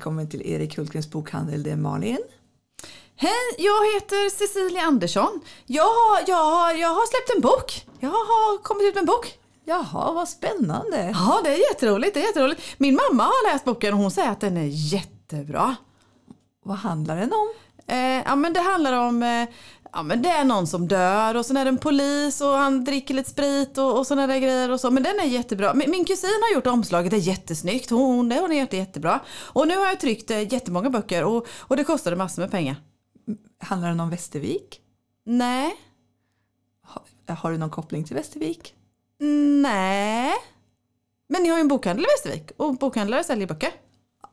välkommen till Erik Hultgrens bokhandel. Det är Malin. Hej, jag heter Cecilia Andersson. Jag har, jag, har, jag har släppt en bok. Jag har kommit ut med en bok. Jaha, vad spännande. Ja, det är jätteroligt. Det är jätteroligt. Min mamma har läst boken och hon säger att den är jättebra. Vad handlar den om? Eh, ja, men det handlar om eh, Ja men det är någon som dör och sen är det en polis och han dricker lite sprit och, och sådana där grejer och så. Men den är jättebra. Min, min kusin har gjort omslaget, det är jättesnyggt. Hon, det, hon har gjort det jättebra. Och nu har jag tryckt eh, jättemånga böcker och, och det kostade massor med pengar. Handlar den om Västervik? Nej. Har, har du någon koppling till Västervik? Nej. Men ni har ju en bokhandel i Västervik och bokhandlare säljer böcker.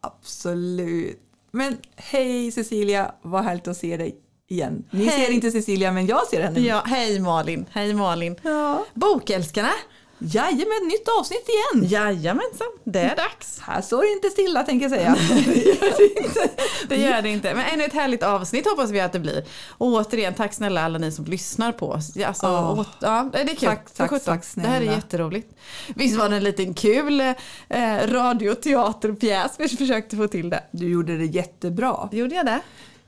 Absolut. Men hej Cecilia, vad härligt att se dig igen. Ni Hej. ser inte Cecilia men jag ser henne. Ja, hej Malin. Hej Malin. Ja. Bokälskarna. Jajamän, nytt avsnitt igen. Jajamensan, det är dags. Här står det inte stilla tänker jag säga. Det gör det inte. Men ännu ett härligt avsnitt hoppas vi att det blir. Och återigen, tack snälla alla ni som lyssnar på oss. Alltså, Ja. åt, ja, det är kul. Tack, tack, tack, Det här är snälla. jätteroligt. Visst var det en liten kul eh, radioteaterpjäs vi försökte få till det. Du gjorde det jättebra. Gjorde jag det?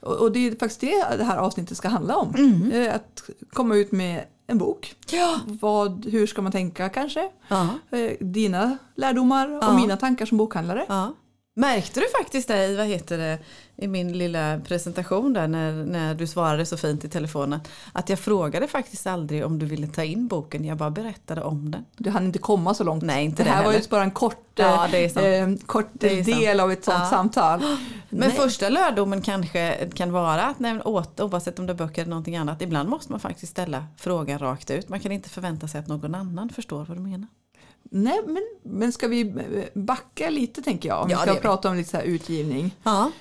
Och och det är faktiskt det det här avsnittet ska handla om. Mm. Eh, Att komma ut med en bok. Ja. Vad, hur ska man tänka kanske? Ja. Eh, Dina lärdomar Ja. och mina tankar som bokhandlare. Märkte du faktiskt det i, vad heter det, i min lilla presentation där när, när du svarade så fint i telefonen? Att jag frågade faktiskt aldrig om du ville ta in boken, jag bara berättade om den. Du hann inte komma så långt. Nej, inte det det här var ju heller. bara en kort, Ja, sant. eh, kort del av ett sånt Ja. samtal. Men Nej. första lärdomen kanske kan vara att nej, åt, oavsett om det är böcker eller någonting annat, ibland måste man faktiskt ställa frågan rakt ut. Man kan inte förvänta sig att någon annan förstår vad du menar. Nej, men, men ska vi eh, backa lite tänker jag? Om Ja, vi ska prata om lite så här utgivning. Ja.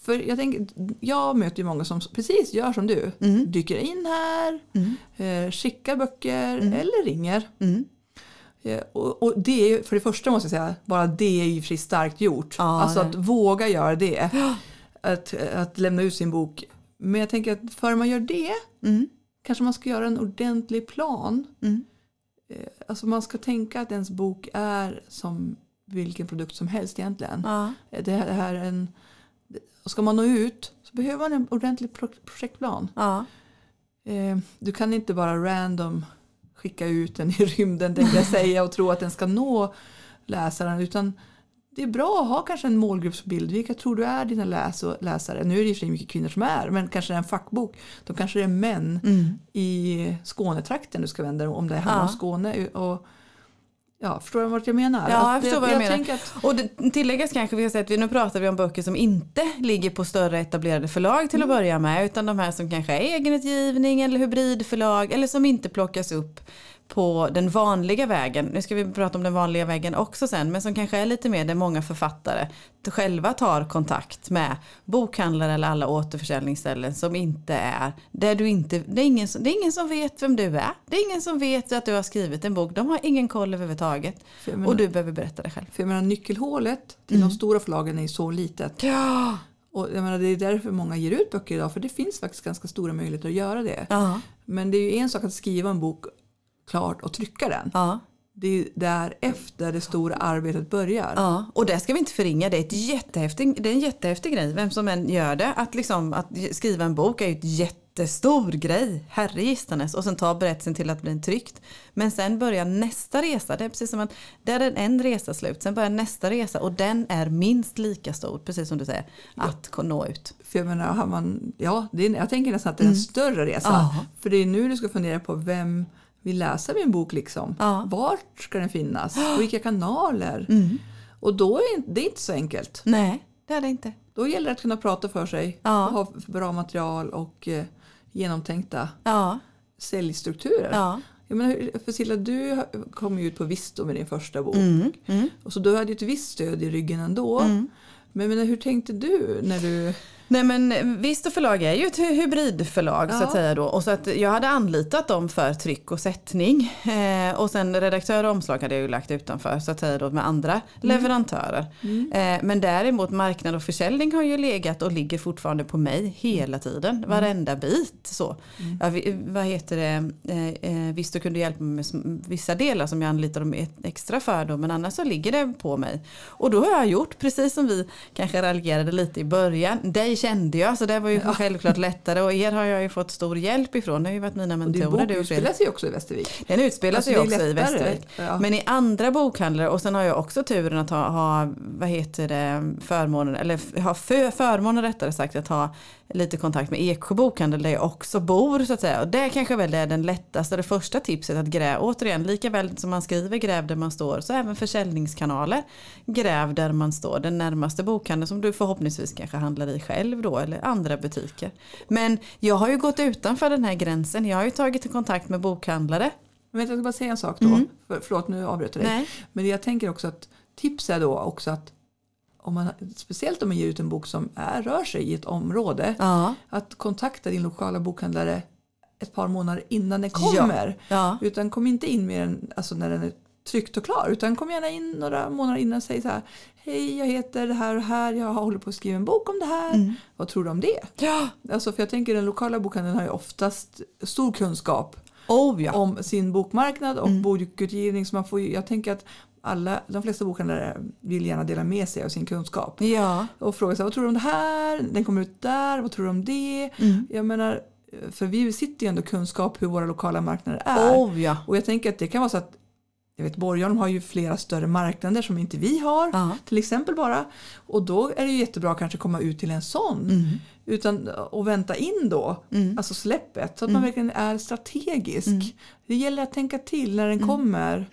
För jag, tänker, jag möter ju många som precis gör som du. Mm. Dyker in här, eh, skickar böcker eller ringer. Mm. Eh, Och, och det är ju- för det första måste jag säga, bara det är ju för starkt gjort. Ja, alltså det- att våga göra det. Att, att lämna ut sin bok. Men jag tänker att för man gör det Mm. kanske man ska göra en ordentlig plan. Eh, Alltså man ska tänka att ens bok är som vilken produkt som helst egentligen. Ja. Det här det här är en, ska man nå ut så behöver man en ordentlig pro- projektplan. Ja. Eh, Du kan inte bara random skicka ut den i rymden tänkte jag säga och tro att den ska nå läsaren utan det är bra att ha kanske en målgruppsbild. Vilka tror du är dina läs och läsare? Nu är det och för mycket kvinnor som är men kanske det är en fackbok. Då kanske det är män Mm. i Skånetrakten du ska vända dig om det handlar om Ja. Skåne. Och, ja, förstår du vad jag menar? Ja, jag Att förstår vad du menar. att, Och det, tilläggas kanske vi har sett, vi- nu pratar vi om böcker som inte ligger på större etablerade förlag till att börja med. Utan de här som kanske är egenutgivning eller hybridförlag eller som inte plockas upp på den vanliga vägen. Nu ska vi prata om den vanliga vägen också sen. Men som kanske är lite mer där många författare själva tar kontakt med bokhandlare eller alla återförsäljningsställen som inte är där du inte, det är, ingen, det är ingen som vet vem du är. Det är ingen som vet att du har skrivit en bok. De har ingen koll överhuvudtaget. menar, Och du behöver berätta det själv. för jag menar, nyckelhålet till de stora förlagen är ju så litet. Ja. Och jag menar, det är därför många ger ut böcker idag för det finns faktiskt ganska stora möjligheter att göra det. Ja. Men det är ju en sak att skriva en bok klart och trycka den. Ja. Det är därefter det stora arbetet börjar. ja. Och det ska vi inte förringa. Det är, ett jättehäftig, det är en jättehäftig grej. Vem som än gör det. Att, liksom, att skriva en bok är ju ett jättestor grej. Herre gistanes. Och sen ta berättelsen till att bli tryckt. Men sen börjar nästa resa. Det är precis som att där är en resa slut. Sen börjar nästa resa. Och den är minst lika stor. Precis som du säger. Att nå ut. För jag menar, har man, ja, det är, jag tänker nästan att det är en större resa. Ja. För det är nu du ska fundera på vem vill läsa min bok liksom. Ja. Vart ska den finnas? På vilka kanaler? Mm. Och då är det inte så enkelt. Nej, det är det inte. Då gäller det att kunna prata för sig Ja. och ha bra material och eh, genomtänkta Ja. säljstrukturer. Ja. Jag menar, Silla, du kom ju ut på Visto med din första bok. Mm. Mm. Och så du hade ju ett visst stöd i ryggen ändå. Mm. Men menar, hur tänkte du när du Nej men Visto förlag är ju ett hy- hybridförlag så Ja. att säga då. Och så att jag hade anlitat dem för tryck och sättning. Eh, och sen redaktör och omslag hade jag ju lagt utanför så att säga då med andra leverantörer. Eh, men däremot marknad och försäljning har ju legat och ligger fortfarande på mig hela tiden. Varenda bit så. Ja, vi, vad heter det? Eh, eh, Visto kunde hjälpa mig med vissa delar som jag anlitade dem extra för då. Men annars så ligger det på mig. Och då har jag gjort precis som vi kanske raljerade lite i början. Dig kände jag så det var ju självklart lättare. Och er har jag ju fått stor hjälp ifrån. Det har ju varit mina Och din mentorer. bok utspelar sig också i Västervik. Den utspelar sig Alltså, också i. Västervik. Ja. Men i andra bokhandlare och sen har jag också turen att ha, ha vad heter det, förmånen, eller ha för, förmånen rättare sagt att ha lite kontakt med Eksjö bokhandel där jag också bor så att säga. Och det kanske väl är den lättaste, det första tipset att gräva, återigen lika väl som man skriver gräv där man står så även försäljningskanaler gräv där man står. Den närmaste bokhandeln som du förhoppningsvis kanske handlar i själv då eller andra butiker. Men jag har ju gått utanför den här gränsen. Jag har ju tagit kontakt med bokhandlare. Men jag ska bara säga en sak då. För, förlåt, nu avbröt jag dig. Nej. Men jag tänker också att tips är då också att om man, speciellt om man ger ut en bok som är, rör sig i ett område, Ja. att kontakta din lokala bokhandlare ett par månader innan den kommer. Ja. Utan kom inte in med den alltså när den är tryckt och klar. Utan kom gärna in några månader innan och säg så här. Hej, jag heter det här och här. Jag håller på att skriva en bok om det här. Vad tror du om det? Ja. Alltså för jag tänker den lokala bokhandeln har ju oftast stor kunskap Oh ja. om sin bokmarknad och bokutgivning. Så man får jag tänker att alla, de flesta bokhandlare vill gärna dela med sig av sin kunskap. Ja. Och fråga sig, vad tror du om det här? Den kommer ut där, vad tror du om det? Jag menar, för vi sitter ju ändå kunskap hur våra lokala marknader är. Oh ja. Och jag tänker att det kan vara så att jag vet Borgholm har ju flera större marknader som inte vi har. Ja. Till exempel bara. Och då är det ju jättebra att kanske komma ut till en sån. Mm. Utan att vänta in då, alltså släppet. Så att man verkligen är strategisk. Det gäller att tänka till när den kommer.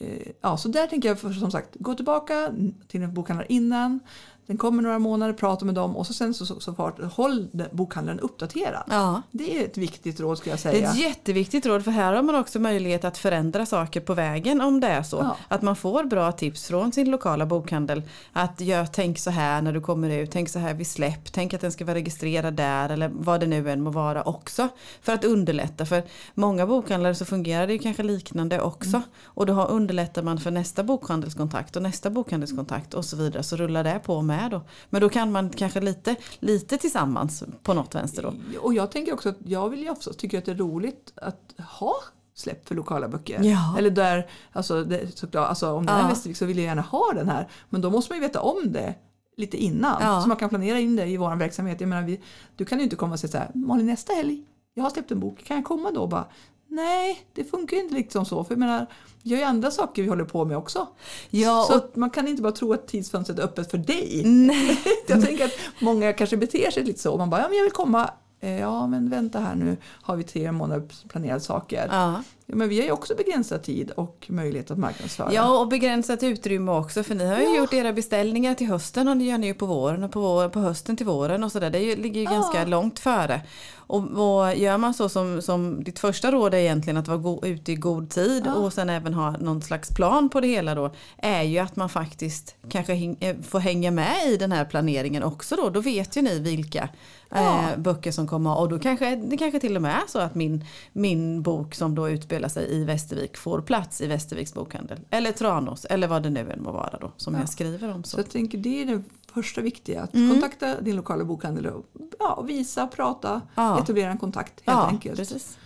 Eh, ja, så där tänker jag för, som sagt, gå tillbaka till en bokhandlare innan. Den kommer några månader, prata med dem och så sen så, så, så fart, håll bokhandlaren uppdaterad. Ja. Det är ett viktigt råd skulle jag Det är säga. ett jätteviktigt råd för här har man också möjlighet att förändra saker på vägen om det är så. Ja. Att man får bra tips från sin lokala bokhandel. Att gör, tänk så här när du kommer ut, tänk så här vid släpp, tänk att den ska vara registrerad där eller vad det nu än må vara också. För att underlätta. För många bokhandlare så fungerar det ju kanske liknande också. Och då underlättar man för nästa bokhandelskontakt och nästa bokhandelskontakt och så vidare. Så rullar det på med då. Men då kan man kanske lite, lite tillsammans på något vänster då. Och jag tänker också att jag vill ju också tycker att det är roligt att ha släpp för lokala böcker. Ja. Eller där, alltså, det, såklart, alltså om det är Ja. Västervik så vill jag gärna ha den här. Men då måste man ju veta om det lite innan. Ja. Så man kan planera in det i vår verksamhet. Jag menar, vi, du kan ju inte komma och säga så här, Malin nästa helg, jag har släppt en bok, kan jag komma då? Och Bara, Nej, det funkar ju inte liksom så. För jag menar, har ju andra saker vi håller på med också. Ja, så man kan inte bara tro att tidsfönstret är öppet för dig. Nej. Jag tänker att många kanske beter sig lite så. Man bara, ja men jag vill komma. Eh, Ja men vänta här nu har vi tre månader planerade saker. Ja. Ja, men vi har ju också begränsad tid och möjlighet att marknadsföra. Ja och begränsat utrymme också för ni har ju gjort era beställningar till hösten och ni gör ni ju på våren och på, vår, på hösten till våren och sådär. Det ju, ligger ju ganska långt före. Och, och gör man så som, som ditt första råd är egentligen att vara go, ute i god tid och sen även ha någon slags plan på det hela då. Är ju att man faktiskt kanske häng, eh, får hänga med i den här planeringen också då. Då vet ju ni vilka Ja. eh, böcker som kommer och då kanske det kanske till och med är så att min, min bok som då utspelar sig i Västervik får plats i Västerviks bokhandel. Eller Tranås eller vad det nu än må vara då som jag skriver om. Så Så. jag tänker det är det första viktiga. Att Mm. kontakta din lokala bokhandel och ja, visa, prata, Ja. etablera en kontakt helt Ja, enkelt. precis.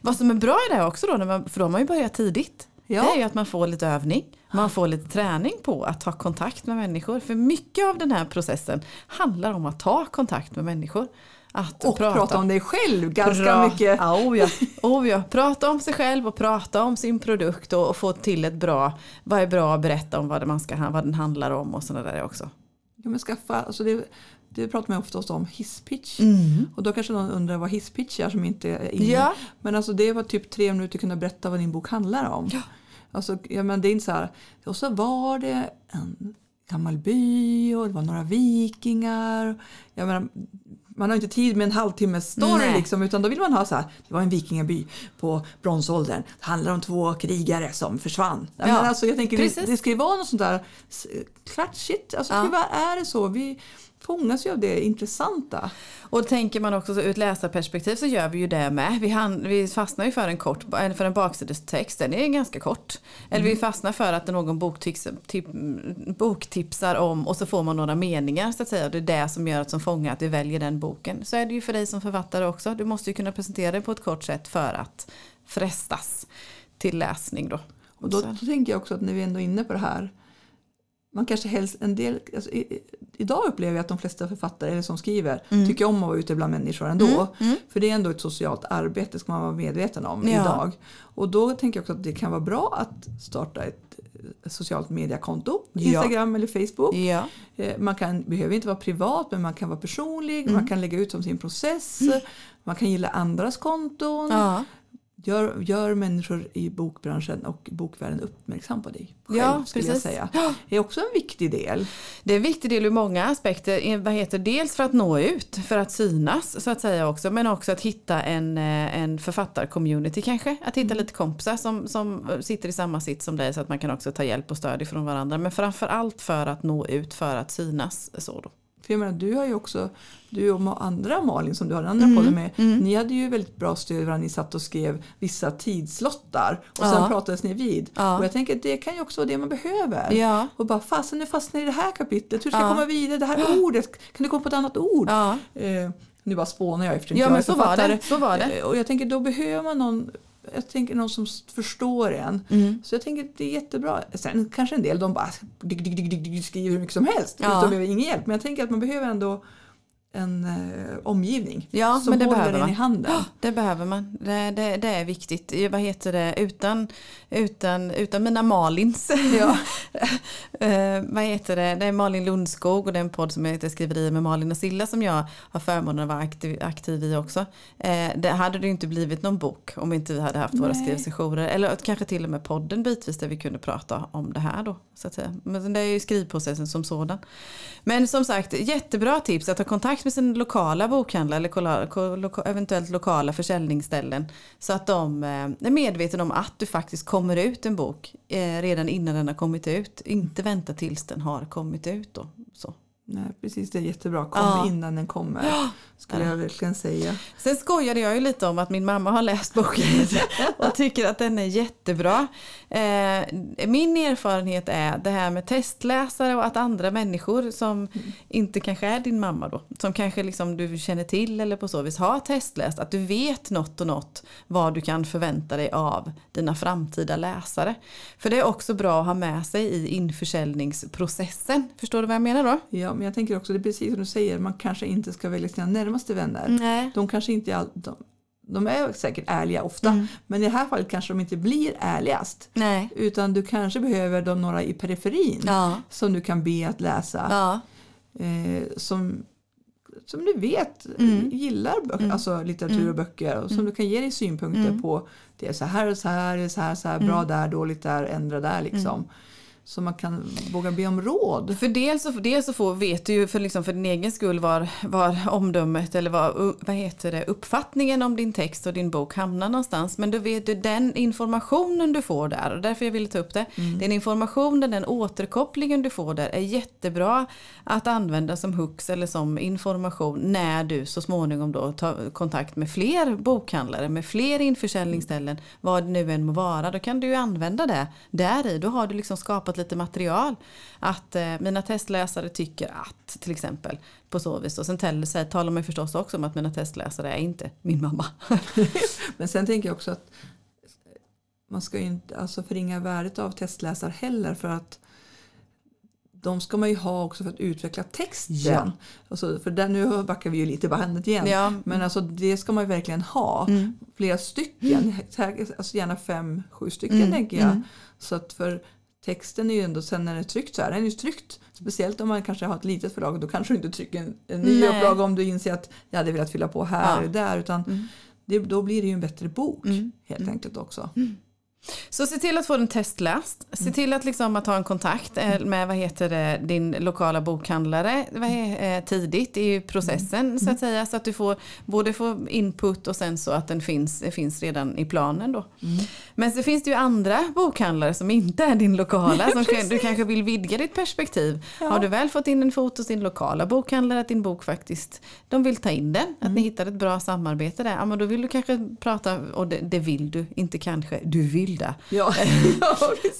Vad som är bra i det här också då, när man, för då har man ju börjat tidigt. Ja. Det är ju att man får lite övning. Man får lite träning på att ta kontakt med människor. För mycket av den här processen handlar om att ta kontakt med människor. Att Och prata. om dig själv ganska Pra- mycket. Ja, oh ja. Oh ja. Prata om sig själv och prata om sin produkt och, och få till ett bra, vad är bra att berätta om vad, man ska, vad den handlar om och sådana där också. Ja, men skaffa, alltså det, det pratar man oftast om, hisspitch. Mm. Och då kanske någon undrar vad hisspitch är som inte är inne. Ja. Men alltså det var typ tre minuter kunna berätta vad din bok handlar om. Ja. Alltså, ja, men det är inte så här, och så var det en gammal by och det var några vikingar. Jag menar, man har inte tid med en halvtimmes story liksom, utan då vill man ha så här, det var en vikingaby på bronsåldern. Det handlar om två krigare som försvann. Ja, men alltså, jag tänker, det, precis. det ska ju vara något sånt där klatschigt. Alltså, Ja. är det så. Vi, fångas ju av det intressanta. Och tänker man också ur ett läsarperspektiv så gör vi ju det med. Vi, han, vi fastnar ju för en, kort, för en baksidestext, den är ganska kort. Eller vi fastnar för att någon boktips, tip, boktipsar om och så får man några meningar så att säga. Det är det som gör att som fångar att vi väljer den boken. Så är det ju för dig som författare också. Du måste ju kunna presentera det på ett kort sätt för att frestas till läsning då. Och då, då tänker jag också att när vi ändå är inne på det här man kanske helst en del, alltså, i, idag upplever jag att de flesta författare eller som skriver mm. tycker om att vara ute bland människor ändå. Mm. Mm. För det är ändå ett socialt arbete ska man vara medveten om ja. idag. Och då tänker jag också att det kan vara bra att starta ett socialt mediekonto. Instagram ja. eller Facebook. Ja. Eh, man kan, behöver inte vara privat men man kan vara personlig. Man mm. kan lägga ut om sin process. Mm. Man kan gilla andras konton. Gör, gör människor i bokbranschen och bokvärlden uppmärksam på dig själv, ja, skulle jag säga. Det är också en viktig del. Det är en viktig del ur många aspekter. Vad heter, dels för att nå ut, för att synas så att säga också. Men också att hitta en, eh, en författarcommunity kanske. Att hitta mm. lite kompisar som, som sitter i samma sitt som dig så att man kan också ta hjälp och stöd ifrån varandra. Men framför allt för att nå ut, för att synas. Så då. För jag menar, du har ju också, du och andra Malin som du har andra mm. podden med, mm. ni hade ju väldigt bra stöd när ni satt och skrev vissa tidslottar och ja. sen pratades ni vid. Ja. Och jag tänker det kan ju också vara det man behöver. Ja. Och bara fasen nu fastnar i det här kapitlet, hur ska jag komma vidare, det här ordet, kan du komma på ett annat ord? Eh, nu bara spånar jag eftersom ja, jag är så var, det, så var det. Eh, och jag tänker då behöver man någon jag tänker någon som förstår en. Mm. Så jag tänker det är jättebra. Sen kanske en del de bara skriver hur mycket som helst. Ja. De behöver ingen hjälp. Men jag tänker att man behöver ändå en eh, omgivning ja, som men det håller behöver den i handen. Ja, det behöver man. Det, det, det, är viktigt. Vad heter det? Utan, utan, utan mina Malins. Ja. eh, vad heter det? Det är Malin Lundskog och det är en podd som heter Skriverier med Malin och Silla som jag har förmånen att vara aktiv, aktiv i också. Eh, det hade det inte blivit någon bok om inte vi hade haft Nej. våra skrivsessioner. Eller kanske till och med podden bitvis där vi kunde prata om det här då. Så att säga. Men det är ju skrivprocessen som sådan. Men som sagt, jättebra tips att ta kontakt med sin lokala bokhandlare eller eventuellt lokala försäljningsställen. Så att de eh, är medvetna om att du faktiskt kommer ut en bok eh, redan innan den har kommit ut. Inte vänta tills den har kommit ut. Då. Så. Nej, precis, det är jättebra. Kom ja. innan den kommer. Skulle jag verkligen säga. Sen skojade jag ju lite om att min mamma har läst boken och tycker att den är jättebra. Eh, min erfarenhet är det här med testläsare och att andra människor som mm. inte kanske är din mamma då, som kanske liksom du känner till eller på så vis har testläst, att du vet något och något vad du kan förvänta dig av dina framtida läsare. För det är också bra att ha med sig i införsäljningsprocessen. Förstår du vad jag menar då? Ja, men jag tänker också, det är precis som du säger, man kanske inte ska välja sina närmaste vänner. Nej. De kanske inte är, de, de är säkert ärliga ofta, mm. men i det här fallet kanske de inte blir ärligast. Nej. Utan du kanske behöver de några i periferin ja. som du kan be att läsa. Ja. Eh, som, som du vet mm. gillar böcker, mm. alltså litteratur och mm. böcker och som mm. du kan ge dig synpunkter mm. på. Det är så här och så här, så här, så här bra där, dåligt där, ändra där liksom så man kan våga be om råd. För dels så, dels så får, vet du ju för, liksom för din egen skull var, var omdömet eller var, vad heter det, uppfattningen om din text och din bok hamnar någonstans. Men då vet du den informationen du får där och därför jag ville ta upp det. Mm. Den informationen, den återkopplingen du får där är jättebra att använda som hooks eller som information när du så småningom då tar kontakt med fler bokhandlare, med fler införsäljningsställen, vad det nu än må vara. Då kan du ju använda det där i. Då har du liksom skapat lite material. Att eh, mina testläsare tycker att till exempel på så vis. Och sen talar man förstås också om att mina testläsare är inte min mamma. Men sen tänker jag också att man ska ju inte alltså förringa värdet av testläsare heller för att de ska man ju ha också för att utveckla texten. Ja. Alltså, för där, nu backar vi ju lite bandet igen. Ja. Men alltså, det ska man ju verkligen ha. Mm. Flera stycken, alltså gärna fem, sju stycken mm. tänker jag. Mm. Så att för texten är ju ändå, sen när den är tryckt så är den ju tryckt. Speciellt om man kanske har ett litet förlag då kanske du inte trycker en, en ny upplaga om du inser att jag hade velat fylla på här ja. eller där. Utan mm. det, då blir det ju en bättre bok mm. helt mm. enkelt också. Mm. Så se till att få den testläst. Se till att, liksom, att ha en kontakt eh, med vad heter det, din lokala bokhandlare vad är, eh, tidigt i processen så att säga. Så att du får både får input och sen så att den finns, finns redan i planen då. Men så finns det ju andra bokhandlare som inte är din lokala. som du kanske vill vidga ditt perspektiv. Ja. Har du väl fått in en fot hos din lokala bokhandlare att din bok faktiskt, de vill ta in den. Att ni hittar ett bra samarbete där. Ja men då vill du kanske prata, och det, det vill du, inte kanske, du vill det. Ja.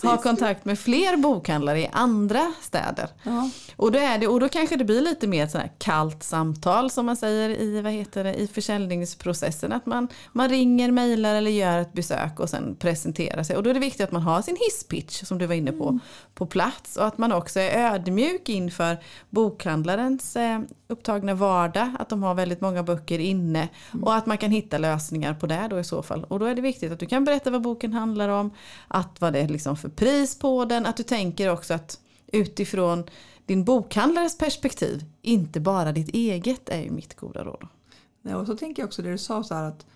Ha kontakt med fler bokhandlare i andra städer. Ja. Och då, är det, och då kanske det blir lite mer sån här kallt samtal som man säger i, vad heter det, i försäljningsprocessen. Att man, man ringer, mejlar eller gör ett besök och sen presenterar sig. Och då är det viktigt att man har sin hisspitch som du var inne på, på plats. Och att man också är ödmjuk inför bokhandlarens eh, upptagna vardag. Att de har väldigt många böcker inne. Och att man kan hitta lösningar på det då i så fall. Och då är det viktigt att du kan berätta vad boken handlar om. Att vad det är liksom för pris på den. Att du tänker också att utifrån din bokhandlares perspektiv, inte bara ditt eget, är ju mitt goda råd. Nej, och så tänker jag också det du sa så här att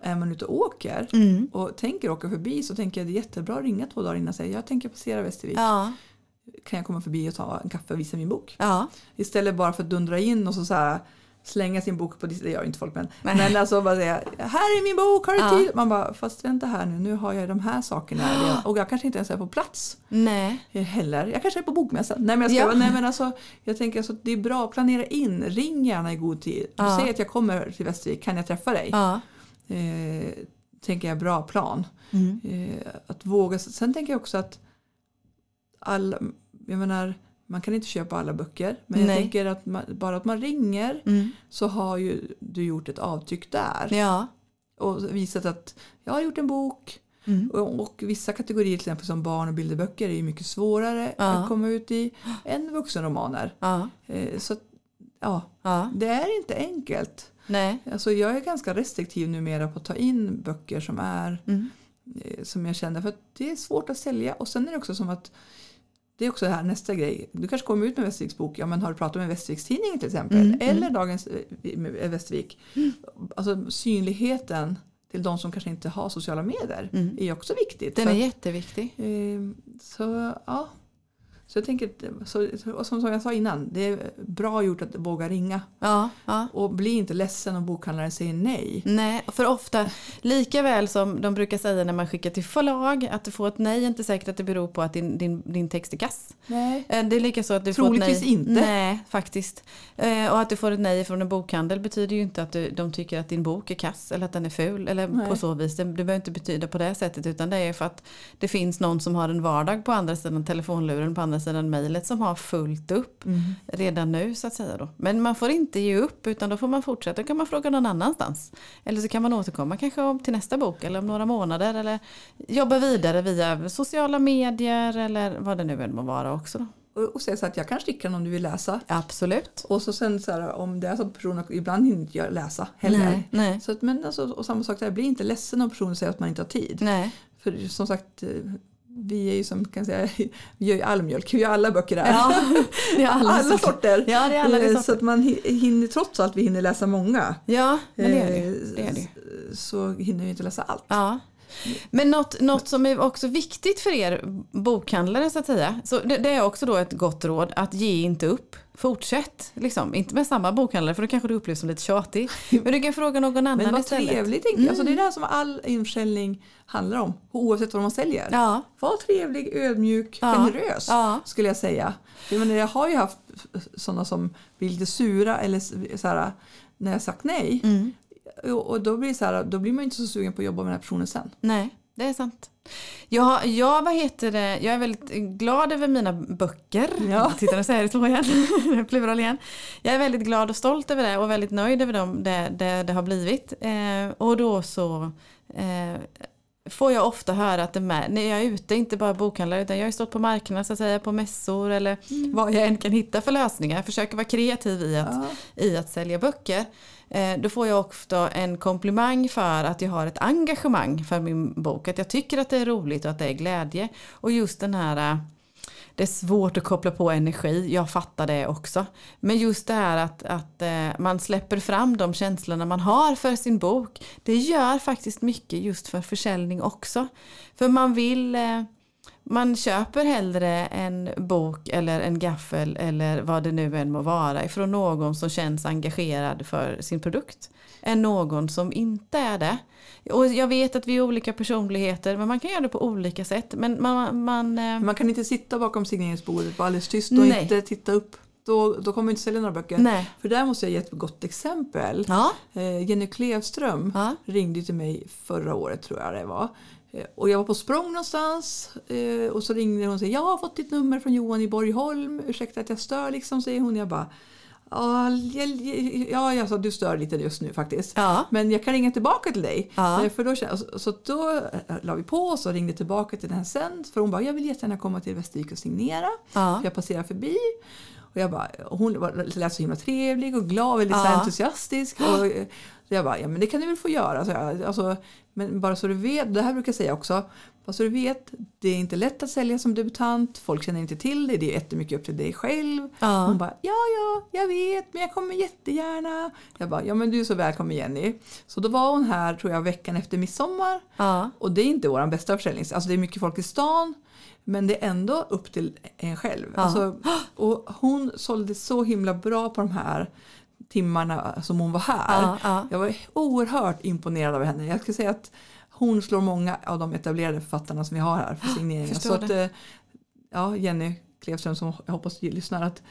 är man ute och åker och tänker åka förbi så tänker jag det är jättebra att ringa två dagar innan och säga jag tänker passera Västervik. Ja, Kan jag komma förbi och ta en kaffe och visa min bok? ja, Istället bara för att dundra in och så, så här, slänga sin bok på det gör ju inte folk men, Nej. men alltså bara säga här är min bok, har du Ja. tid? Man bara fast vänta här nu, nu har jag de här sakerna redan. och jag kanske inte ens är på plats nej, heller. Jag kanske är på bokmässan. Nej men jag, ska, Ja. nej, men alltså, jag tänker alltså, det är bra att planera in, ring gärna i god tid. Ja. Säg att jag kommer till Västervik, kan jag träffa dig? ja, Eh, tänker jag bra plan. mm. Eh, att våga. Sen tänker jag också att alla, jag menar, man kan inte köpa alla böcker. Men jag Nej. tänker att man, bara att man ringer Mm. så har ju du gjort ett avtryck där. ja, Och visat att jag har gjort en bok. mm. Och, och vissa kategorier till exempel som barn och bilderböcker är ju mycket svårare Ja. att komma ut i än vuxenromaner. ja, Eh, så ja, ja, det är inte enkelt. nej, Alltså jag är ganska restriktiv numera på att ta in böcker som är mm. eh, som jag känner för att det är svårt att sälja och sen är det också som att det är också här nästa grej. Du kanske kommer ut med Västerviks bok. Ja, men har du pratat med Västerviks-tidningen till exempel? Mm, Eller Dagens eh, Västervik. Alltså synligheten till de som kanske inte har sociala medier Mm. är också viktigt. Den är jätteviktig. Eh, Så ja. Så jag tänker, så, och som, jag sa innan, det är bra gjort att våga ringa. Ja, ja. Och bli inte ledsen om bokhandlaren säger nej. Nej, för ofta, lika väl som de brukar säga när man skickar till förlag, att du får ett nej är inte säkert att det beror på att din, din, din text är kass. Nej. Eh, Det är lika så att du får ett Troligtvis nej. inte. Nej, faktiskt. Eh, Och att du får ett nej från en bokhandel betyder ju inte att du, de tycker att din bok är kass eller att den är ful. Eller Nej. på så vis. Det, det behöver inte betyda på det sättet utan det är för att det finns någon som har en vardag på andra sidan telefonluren, på andra sidan mejlet som har fullt upp Mm. redan nu så att säga då. Men man får inte ge upp utan då får man fortsätta. Då kan man fråga någon annanstans. Eller så kan man återkomma kanske om till nästa bok eller om några månader. Eller jobba vidare via sociala medier eller vad det nu än må vara också. Då. Och, säga så att jag kan skicka den om du vill läsa. Absolut. Och så sen så här, om det är så att personen ibland hinner inte jag läsa heller. Nej, nej, Så att, men alltså, och samma sak där, bli inte ledsen om personen säger att man inte har tid. nej. För som sagt, eh, vi är ju som kan säga, vi gör ju all mjölk, vi gör alla böcker där. Ja, alla, alla sorter. Ja, det är alla Eh, sorter. Så att man hi- hinner, trots allt vi hinner läsa många. Ja, men det är det eh, Det är det. Så hinner vi inte läsa allt. Ja. Men något, något som är också viktigt för er bokhandlare så att säga. Så det, det är också då ett gott råd att ge inte upp. Fortsätt. Liksom. Inte med samma bokhandlare för då kanske du upplevs som lite tjatig. Men du kan fråga någon annan Men vad istället. trevligt jag. Alltså, det är det här som all införsäljning handlar om. Oavsett vad man säljer. Ja. Var trevlig, ödmjuk, Ja. generös. Ja. Skulle jag säga. Jag, menar, jag har ju haft sådana som blir lite sura eller så här, när jag sagt nej. Mm. Och, då blir, så här, då blir man inte så sugen på att jobba med den här personen sen. Nej, det är sant. Jag, jag, vad heter det, jag är väldigt glad över mina böcker. Ja. Titta nu säger jag det två igen. Plural igen. Jag är väldigt glad och stolt över det och väldigt nöjd över dem, det, det, det har blivit. Eh, och då så eh, får jag ofta höra att det med, när jag är ute, inte bara bokhandlare, utan jag har stått på marknaden så att säga, på mässor eller vad jag än kan hitta för lösningar. Jag försöker vara kreativ i att Ja. i att sälja böcker. Eh, då får jag ofta en komplimang för att jag har ett engagemang för min bok. Att jag tycker att det är roligt och att det är glädje. Och just den här, eh, det är svårt att koppla på energi, jag fattar det också. Men just det här att, att eh, man släpper fram de känslorna man har för sin bok. Det gör faktiskt mycket just för försäljning också. För man vill man köper hellre en bok eller en gaffel eller vad det nu än må vara ifrån någon som känns engagerad för sin produkt än någon som inte är det. Och jag vet att vi är olika personligheter men man kan göra det på olika sätt. Men man, man, eh, Man kan inte sitta bakom signeringsbordet vara alldeles tyst och Nej. inte titta upp. Då, då kommer vi inte sälja några böcker. Nej. För där måste jag ge ett gott exempel. Ja, Eh, Jenny Klevström Ja. ringde till mig förra året tror jag det var. Eh, Och jag var på språng någonstans eh, och så ringde hon och sa jag har fått ditt nummer från Johan i Borgholm. Ursäkta att jag stör liksom säger hon. Jag bara Ja, jag- ja, jag sa du stör lite just nu faktiskt. Ja. Men jag kan ringa tillbaka till dig. Ja. Eh, För då, så, då la vi på och så ringde tillbaka till den sen. För hon bara, jag vill jättegärna komma till Västervik och signera. Ja. För jag passerar förbi. Och jag bara, och hon var, lät så himla trevlig och glad, väldigt så Ja. entusiastisk. Och så jag bara, ja men det kan du väl få göra. Så jag, alltså, men bara så du vet, det här brukar jag säga också. Bara så du vet, det är inte lätt att sälja som debutant. Folk känner inte till det. Det är jättemycket upp till dig själv. Ja. Hon bara, ja ja, jag vet, men jag kommer jättegärna. Jag bara, ja men du är så välkommen Jenny. Så då var hon här, tror jag, veckan efter midsommar. ja. Och det är inte vår bästa försäljnings... Alltså det är mycket folk i stan. Men det är ändå upp till en själv. Ja. Alltså, och hon sålde så himla bra på de här timmarna som hon var här. Ja, ja. Jag var oerhört imponerad av henne. Jag skulle säga att hon slår många av de etablerade författarna som vi har här för signeringar. förstår Så att, eh, ja, Jenny Klevström som jag hoppas du lyssnar. Att,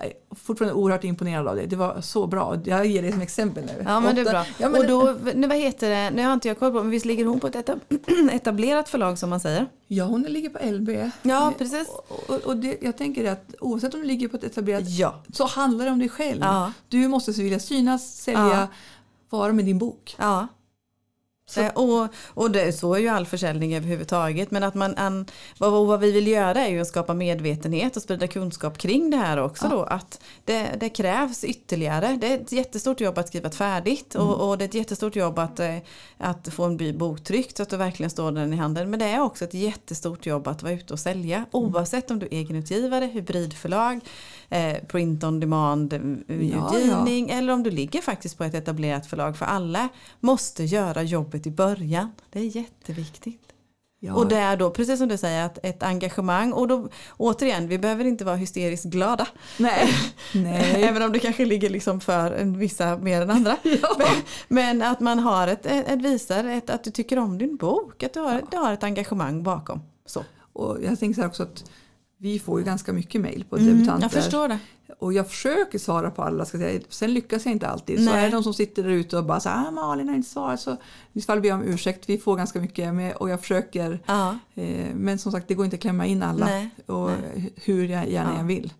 är fortfarande oerhört imponerad av det. Det var så bra. Jag ger det som exempel nu. Ja men det är bra. Ja, men och då, nu, vad heter det, nu har inte jag koll på men visst ligger hon på ett etab- etablerat förlag som man säger? Ja, hon ligger på LB. Ja precis. Och, och, och det, jag tänker att oavsett om du ligger på ett etablerat Ja. så handlar det om dig själv. Ja. Du måste vilja synas, sälja, Ja. vara med din bok. Ja. Så- Eh, Och, och det, så är ju all försäljning överhuvudtaget. Men att man, an, vad, vad vi vill göra är ju att skapa medvetenhet och sprida kunskap kring det här också. Ja. Då, att det, det krävs ytterligare. Det är ett jättestort jobb att skriva färdigt. Mm. Och, och det är ett jättestort jobb att, eh, att få en by bok tryckt så att du verkligen står den i handen. Men det är också ett jättestort jobb att vara ute och sälja. Mm. Oavsett om du är egenutgivare, hybridförlag, eh, print on demand eh, Ja, utgivning eller om du ligger faktiskt på ett etablerat förlag. För alla måste göra jobbet i början. Det är jätteviktigt. Ja, Och det är då, precis som du säger, att ett engagemang. Och då, återigen, vi behöver inte vara hysteriskt glada. nej. nej. Även om det kanske ligger liksom för vissa mer än andra. men, men att man har ett, ett, ett visar ett, att du tycker om din bok. Att du har, du har ett engagemang bakom. Så. Och jag tänker också att vi får ju ganska mycket mejl på Mm, debutanter. jag förstår det. Och jag försöker svara på alla. Ska säga. Sen lyckas jag inte alltid. Så Nej. är det de som sitter där ute och bara så här, ah, Malin har inte svarat. Så i så fall ber jag om ursäkt. Vi får ganska mycket med, och jag försöker. Ja. Eh, men som sagt, det går inte att klämma in alla. Nej, och hur jag gärna Ja. jag vill.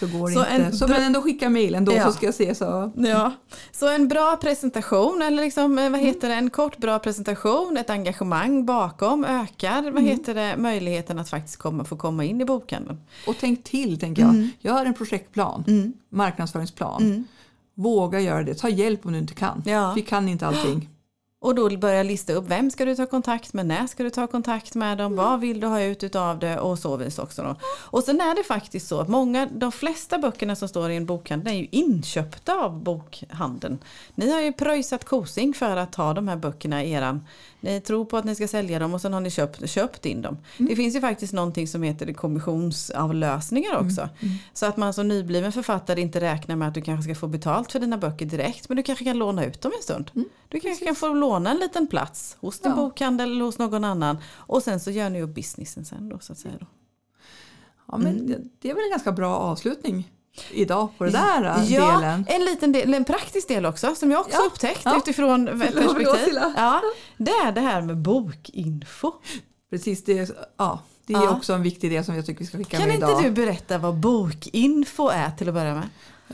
Så går det Så inte. en så men ändå skicka mejl ändå Ja. så ska jag se. Så. Ja, så en bra presentation eller liksom, eh, vad heter det, en kort bra presentation, ett engagemang bakom ökar vad heter det, möjligheten att faktiskt komma, få komma in i bokhandeln. Och tänk till, tänker jag. Mm. Gör en projektplan. Marknadsföringsplan. Våga göra det. Ta hjälp om du inte kan. Ja. Vi kan inte allting. Och då börja lista upp vem ska du ta kontakt med, när ska du ta kontakt med dem, vad vill du ha ut utav det och så vis också. Då. Och sen är det faktiskt så att många, de flesta böckerna som står i en bokhandel är ju inköpta av bokhandeln. Ni har ju pröjsat kosing för att ha de här böckerna i eran. Ni tror på att ni ska sälja dem och sen har ni köpt, köpt in dem. Det finns ju faktiskt någonting som heter kommissionsavlösningar också. Så att man som nybliven författare inte räknar med att du kanske ska få betalt för dina böcker direkt. Men du kanske kan låna ut dem en stund. Du kanske kan få låna en liten plats hos din Ja. bokhandel eller hos någon annan. Och sen så gör ni upp businessen sen då så att säga. Då. Ja, men Mm. det- Det är väl en ganska bra avslutning idag på den där äh, Ja, delen. en liten del, en praktisk del också som jag också Ja, upptäckt ja. utifrån perspektiv. Ja, det är det här med bokinfo. Precis, det, är- ja, det är också en viktig del som jag tycker vi ska skicka Kan med inte idag. du berätta vad bokinfo är till att börja med?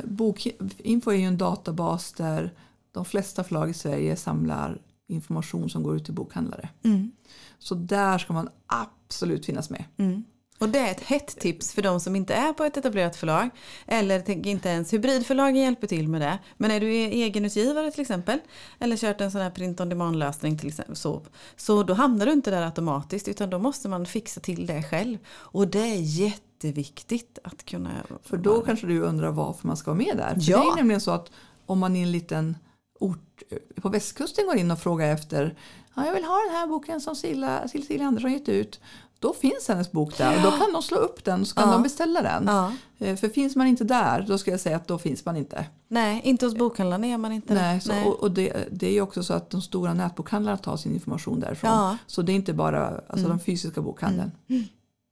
Bokinfo är ju en databas där de flesta förlag i Sverige samlar information som går ut till bokhandlare. Mm. Så där ska man absolut finnas med. Mm. Och det är ett hett tips för de som inte är på ett etablerat förlag. Eller inte ens hybridförlagen hjälper till med det. Men är du e- egenutgivare till exempel. Eller kört en sån här print on demand lösning till exempel. Så, så då hamnar du inte där automatiskt. Utan då måste man fixa till det själv. Och det är jätteviktigt att kunna. För då kanske du undrar varför man ska vara med där. För Ja. Det är nämligen så att om man i en liten ort på västkusten går in och frågar efter ja, jag vill ha den här boken som Cecilia, Cecilia Andersson gett ut. Då finns hennes bok där och då kan de slå upp den och så kan Ja. de beställa den. Ja. Eh, För finns man inte där då ska jag säga att då finns man inte. Nej, inte hos bokhandlarna är man inte Nej, så, Och, och det, det är ju också så att de stora nätbokhandlarna tar sin information därifrån. Ja. Så det är inte bara alltså, Mm. den fysiska bokhandeln.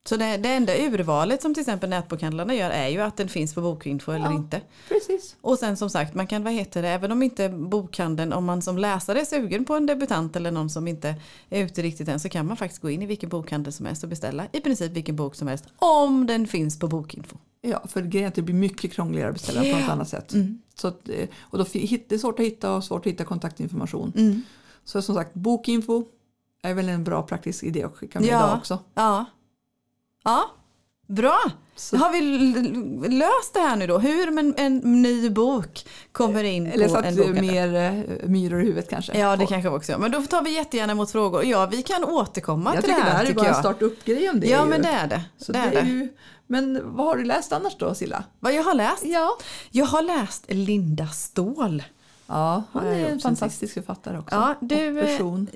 Så det, det enda urvalet som till exempel nätbokhandlarna gör är ju att den finns på Bokinfo eller Ja. inte. Precis. Och sen som sagt, man kan, vad heter det, även om inte bokhandeln, om man som läsare är sugen på en debutant eller någon som inte är ute riktigt än så kan man faktiskt gå in i vilken bokhandel som helst och beställa i princip vilken bok som helst om den finns på Bokinfo. Ja, för grejen är att det blir mycket krångligare att beställa på Ja. något annat sätt. Mm. Så att, eh, och då, det är svårt att hitta och svårt att hitta kontaktinformation. Mm. Så som sagt, bokinfo är väl en bra praktisk idé att skicka med Ja. idag också. Ja. Ja, bra. Så, Har vi löst det här nu då? Hur en, en ny bok kommer in eller på en att bokhandel? mer eh, myror i huvudet kanske. Ja, det På- kanske också. Men då tar vi jättegärna emot frågor. Ja, vi kan återkomma jag till tycker det det här är bara en jag. starta upp-grej om det. Ja, men det är det. Så det, det är är det. ju, men vad har du läst annars då Silla? Vad jag har läst? Ja, Jag har läst Linda Ståhl. Ja jag är en fantastisk författare också. Ja, du eh, person.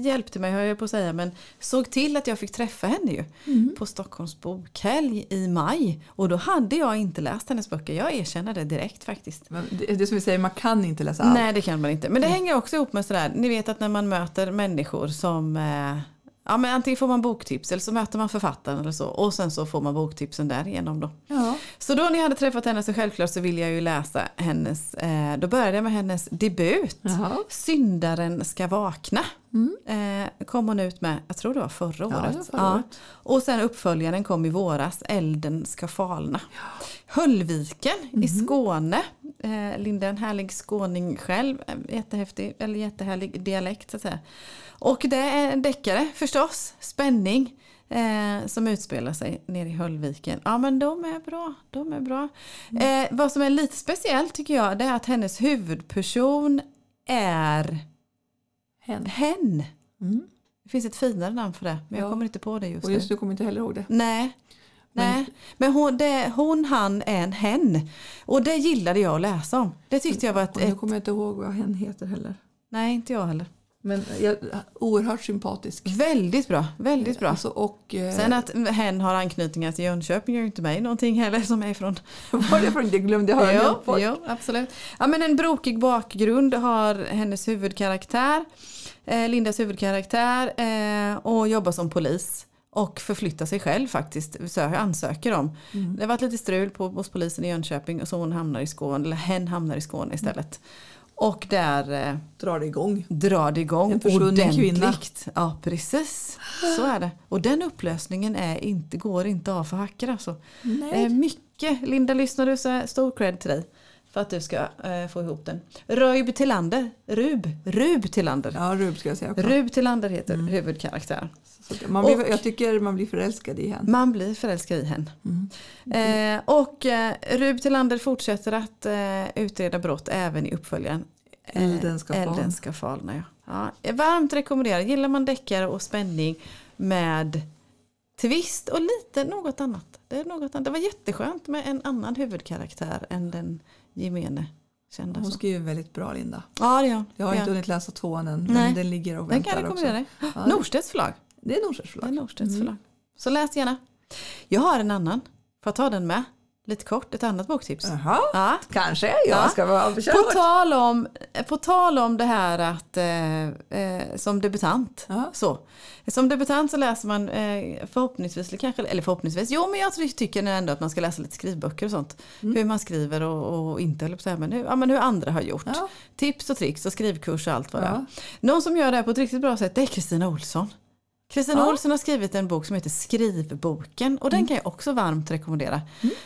hjälpte mig, höll jag på att säga, men såg till att jag fick träffa henne ju Mm. på Stockholms bokhelg i maj. Och då hade jag inte läst hennes böcker. Jag erkänner det direkt faktiskt. Men det, det som vi säger, man kan inte läsa allt. Nej, det kan man inte. Men det hänger också ihop med sådär, ni vet att när man möter människor som eh, Ja men antingen får man boktips eller så möter man författaren eller så och sen så får man boktipsen därigenom då. Ja. Så då när jag hade träffat henne så självklart så ville jag ju läsa hennes, eh, då började jag med hennes debut. Jaha. Syndaren ska vakna. Mm. Eh, kom hon ut med, jag tror det var förra Ja, året. var förra året. Och sen uppföljaren kom i våras, Elden ska falna. Höllviken i Mhm. Skåne. Eh, Linda en härlig skåning själv. eh, Jättehäftig, eller jättehärlig dialekt så att säga. Och det är en deckare förstås. Spänning. Eh, som utspelar sig nere i Höllviken. Ja men de är bra. De är bra. Mm. Eh, vad som är lite speciellt tycker jag det är att hennes huvudperson är Hen. hen. Mm. Det finns ett finare namn för det men jag Ja. kommer inte på det just Och nu. just nu kommer jag inte heller ihåg det. Nej. Nej, men hon, det, hon, han är en hen. Och det gillade jag att läsa om. Det tyckte jag var ett... Och nu kommer jag inte ihåg vad hen heter heller. nej, inte jag heller. Men jag, oerhört sympatisk. Väldigt bra, väldigt bra. Alltså, och, eh, Sen att hen har anknytningar till Jönköping gör inte mig någonting heller som är från... var det från det glömde jag höra. Bort. jo, absolut. Ja, men en brokig bakgrund har hennes huvudkaraktär. Eh, Lindas huvudkaraktär eh, och jobbar som polis. Och förflyttar sig själv faktiskt, sö- ansöker om. Mm. Det har varit lite strul på, hos polisen i Jönköping och så hon hamnar i Skåne, eller hen hamnar i Skåne istället. Och där eh, Drar det igång. drar det igång En försvunnen kvinna. Ja precis, så är det. Och den upplösningen är inte, går inte av för hackor alltså. Nej. Eh, mycket, Linda lyssnar du så stor cred till dig. För att du ska eh, få ihop den. Röjb Tillander, Rub, Rub Tillander. Ja, Rub ska jag säga också. Rub Tillander heter Mm. huvudkaraktär. Så att man blir, Och- jag tycker man blir förälskad i henne. Man blir förälskad i henne. Mm. Eh, och eh, Rub Tillander fortsätter att eh, utreda brott även i uppföljaren. Eh, Elden ska falna. Elden ska falna. Ja. Ja, varmt rekommenderar. Gillar man deckare och spänning med twist och lite något annat. Det, är något annat. det var jätteskönt med en annan huvudkaraktär än den gemene kända. Hon skriver väldigt bra Linda. Ja det gör hon. Jag har inte hunnit läsa tvåan än. Nej. Men den ligger och Den kan väntar jag också. rekommendera dig. Ja. Norstedts förlag. Det är Norstedts Det är förlag. Norstedts Mm. förlag. Så läs gärna. Jag har en annan. Får jag ta den med? Lite kort, ett annat boktips. Jaha, Ja. kanske. Jag Ja. ska vara På tal, om, på tal om det här att eh, eh, som debutant. Så. Som debutant så läser man eh, förhoppningsvis, eller kanske, eller förhoppningsvis, jo men jag ty- tycker ändå att man ska läsa lite skrivböcker och sånt. Mm. Hur man skriver och, och inte, eller på men hur, ja, men hur andra har gjort. Ja. Tips och tricks och skrivkurs och allt vad det är. Någon som gör det här på ett riktigt bra sätt det är Kristina Olsson. Kristina Ja. Olsson har skrivit en bok som heter Skrivboken och den Mm. kan jag också varmt rekommendera.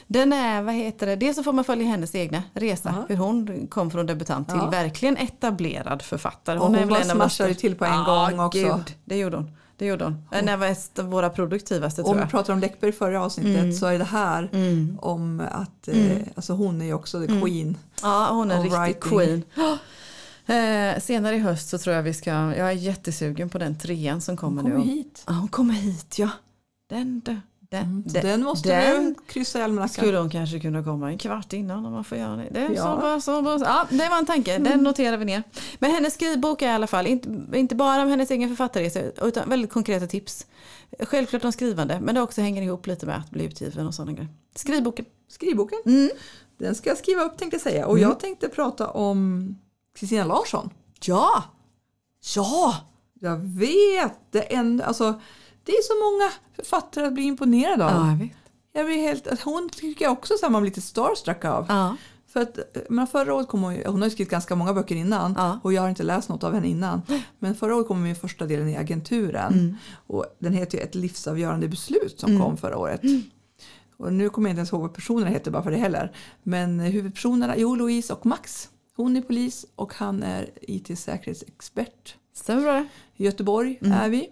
Den är, vad heter det, dels så får man följa hennes egna resa, Ja. hur hon kom från debutant till Ja. verkligen etablerad författare. Och hon är väl bara en av smashar ju de till på en Ja, gång också. Gud, det gjorde hon. det gjorde hon. En av våra produktivaste Om tror vi jag. pratar om Läckberg i förra avsnittet Mm. så är det här Mm. om att, eh, alltså hon är ju också the queen. Ja, hon är en riktig writing. queen. Eh, senare i höst så tror jag vi ska, jag är jättesugen på den trean som kommer Hon nu. kommer hit. Ja, hon kommer hit ja. Den, den, den, Mm, den, den måste den du kryssa i almanackan. skulle hon kanske kunna komma en kvart innan om man får göra det. det är Ja. så bra, så bra. Ja, det var en tanke, den noterar vi ner. Men hennes skrivbok är i alla fall inte, inte bara om hennes egen författarresa utan väldigt konkreta tips. Självklart om skrivande men det också hänger ihop lite med att bli utgiven och sådana grejer. Skrivboken. Skrivboken. Mm. Den ska jag skriva upp tänkte jag säga. Och jag tänkte prata om Kristina Larsson. Ja! Ja! Jag vet, det är, en, alltså, det är så många författare att bli imponerad av. Ja, jag vet. Jag blir helt, hon tycker jag också att man blir lite starstruck av. Ja. För att, men förra året kom hon, hon har skrivit ganska många böcker innan Ja. och jag har inte läst något av henne innan. Men förra året kom min första delen i agenturen Mm. och den heter ju Ett livsavgörande beslut som kom förra året. Och nu kommer jag inte ens ihåg vad personerna heter bara för det heller. Men huvudpersonerna, jo Louise och Max. Hon är polis och han är IT-säkerhetsexpert. Stämmer bra? I Göteborg är vi.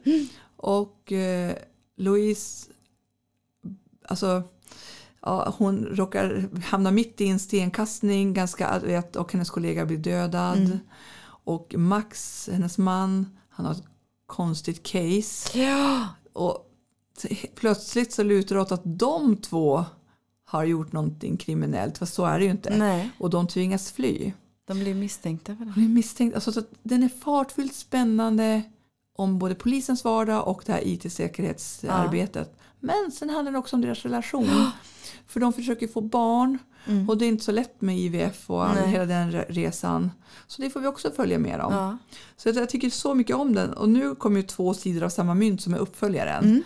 Och eh, Louise, alltså, ja, hon råkar hamna mitt i en stenkastning ganska, vet, och hennes kollega blir dödad. Och Max, hennes man, han har ett konstigt case. Ja! Och plötsligt så lutar det åt att de två har gjort någonting kriminellt, fast så är det ju inte. Nej, Och de tvingas fly. De blir misstänkta för det. Hon är misstänkt. Alltså, så den är fartfyllt spännande om både polisens vardag och det här IT-säkerhetsarbetet. Men sen handlar det också om deras relation. För de försöker få barn och det är inte så lätt med IVF och all, hela den re- resan. Så det får vi också följa mer om. Ja. Så jag, jag tycker så mycket om den och nu kommer ju två sidor av samma mynt som är uppföljaren.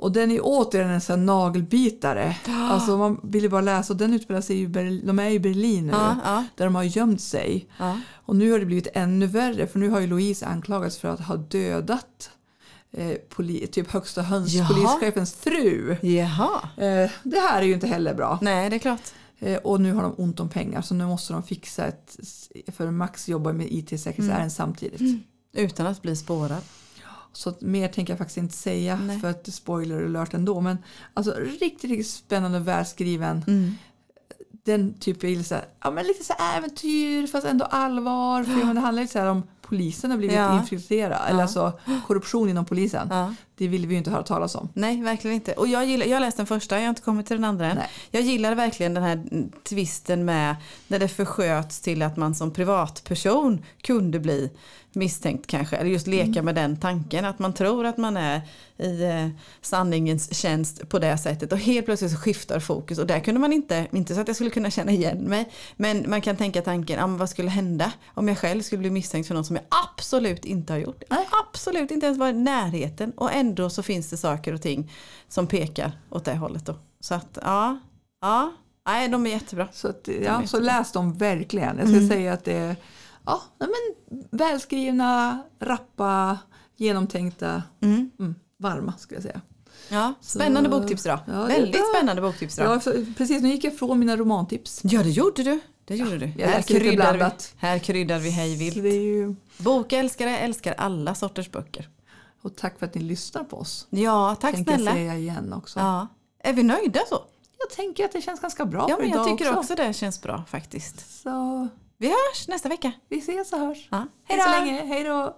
Och den är återigen en sån nagelbitare. Alltså man vill ju bara läsa och den utspelar sig i Berlin, de är i Berlin nu. Ja, ja, Där de har gömt sig. Och nu har det blivit ännu värre för nu har ju Louise anklagats för att ha dödat eh, poli, typ högsta höns, Jaha. polischefens fru. Jaha. Eh, det här är ju inte heller bra. Nej, det är klart. Eh, och nu har de ont om pengar så nu måste de fixa ett, för Max jobbar med IT-säkerhetsärenden Mm. samtidigt. Utan att bli spårad. Så mer tänker jag faktiskt inte säga Nej. för att spoiler alert ändå. Men alltså riktigt, riktigt spännande och välskriven. Mm. Den typ jag gillar så här, ja, men lite så äventyr fast ändå allvar. För det handlar lite så här om polisen har blivit Ja. infiltrerad. Eller Ja. alltså korruption inom polisen. Ja. Det vill vi ju inte höra talas om. Nej, verkligen inte. Och jag, gillar, jag har läst den första, jag har inte kommit till den andra än. Nej. Jag gillar verkligen den här twisten med när det försköts till att man som privatperson kunde bli misstänkt kanske. Eller just leka Mm. med den tanken att man tror att man är i eh, sanningens tjänst på det sättet. Och helt plötsligt så skiftar fokus. Och där kunde man inte, inte så att jag skulle kunna känna igen mig. Men man kan tänka tanken, ah, vad skulle hända om jag själv skulle bli misstänkt för något som jag absolut inte har gjort. Nej. Absolut inte ens varit i närheten. Och ändå så finns det saker och ting som pekar åt det hållet då. Så att ja, ja, nej de är jättebra. Så, att, ja, så läs dem verkligen. Jag ska säga att det är ja, men välskrivna, rappa, genomtänkta, Mm. mm, varma skulle jag säga. Ja, spännande Så- boktips idag. Ja, Väldigt bra. spännande boktips idag. Ja, precis, nu gick jag från mina romantips. Ja, det gjorde du. Det gjorde du. jag Här kryddar, vi, här kryddar vi hej vilt. ju, Bokälskare älskar alla sorters böcker. och tack för att ni lyssnar på oss. Ja, tack Tänker jag snälla. säga igen också. Ja. Är vi nöjda så? Jag tänker att det känns ganska bra Ja, för men idag jag tycker också. också det känns bra faktiskt. Så Vi hörs nästa vecka. vi ses och hörs. Ja. Hej så länge. Hej då.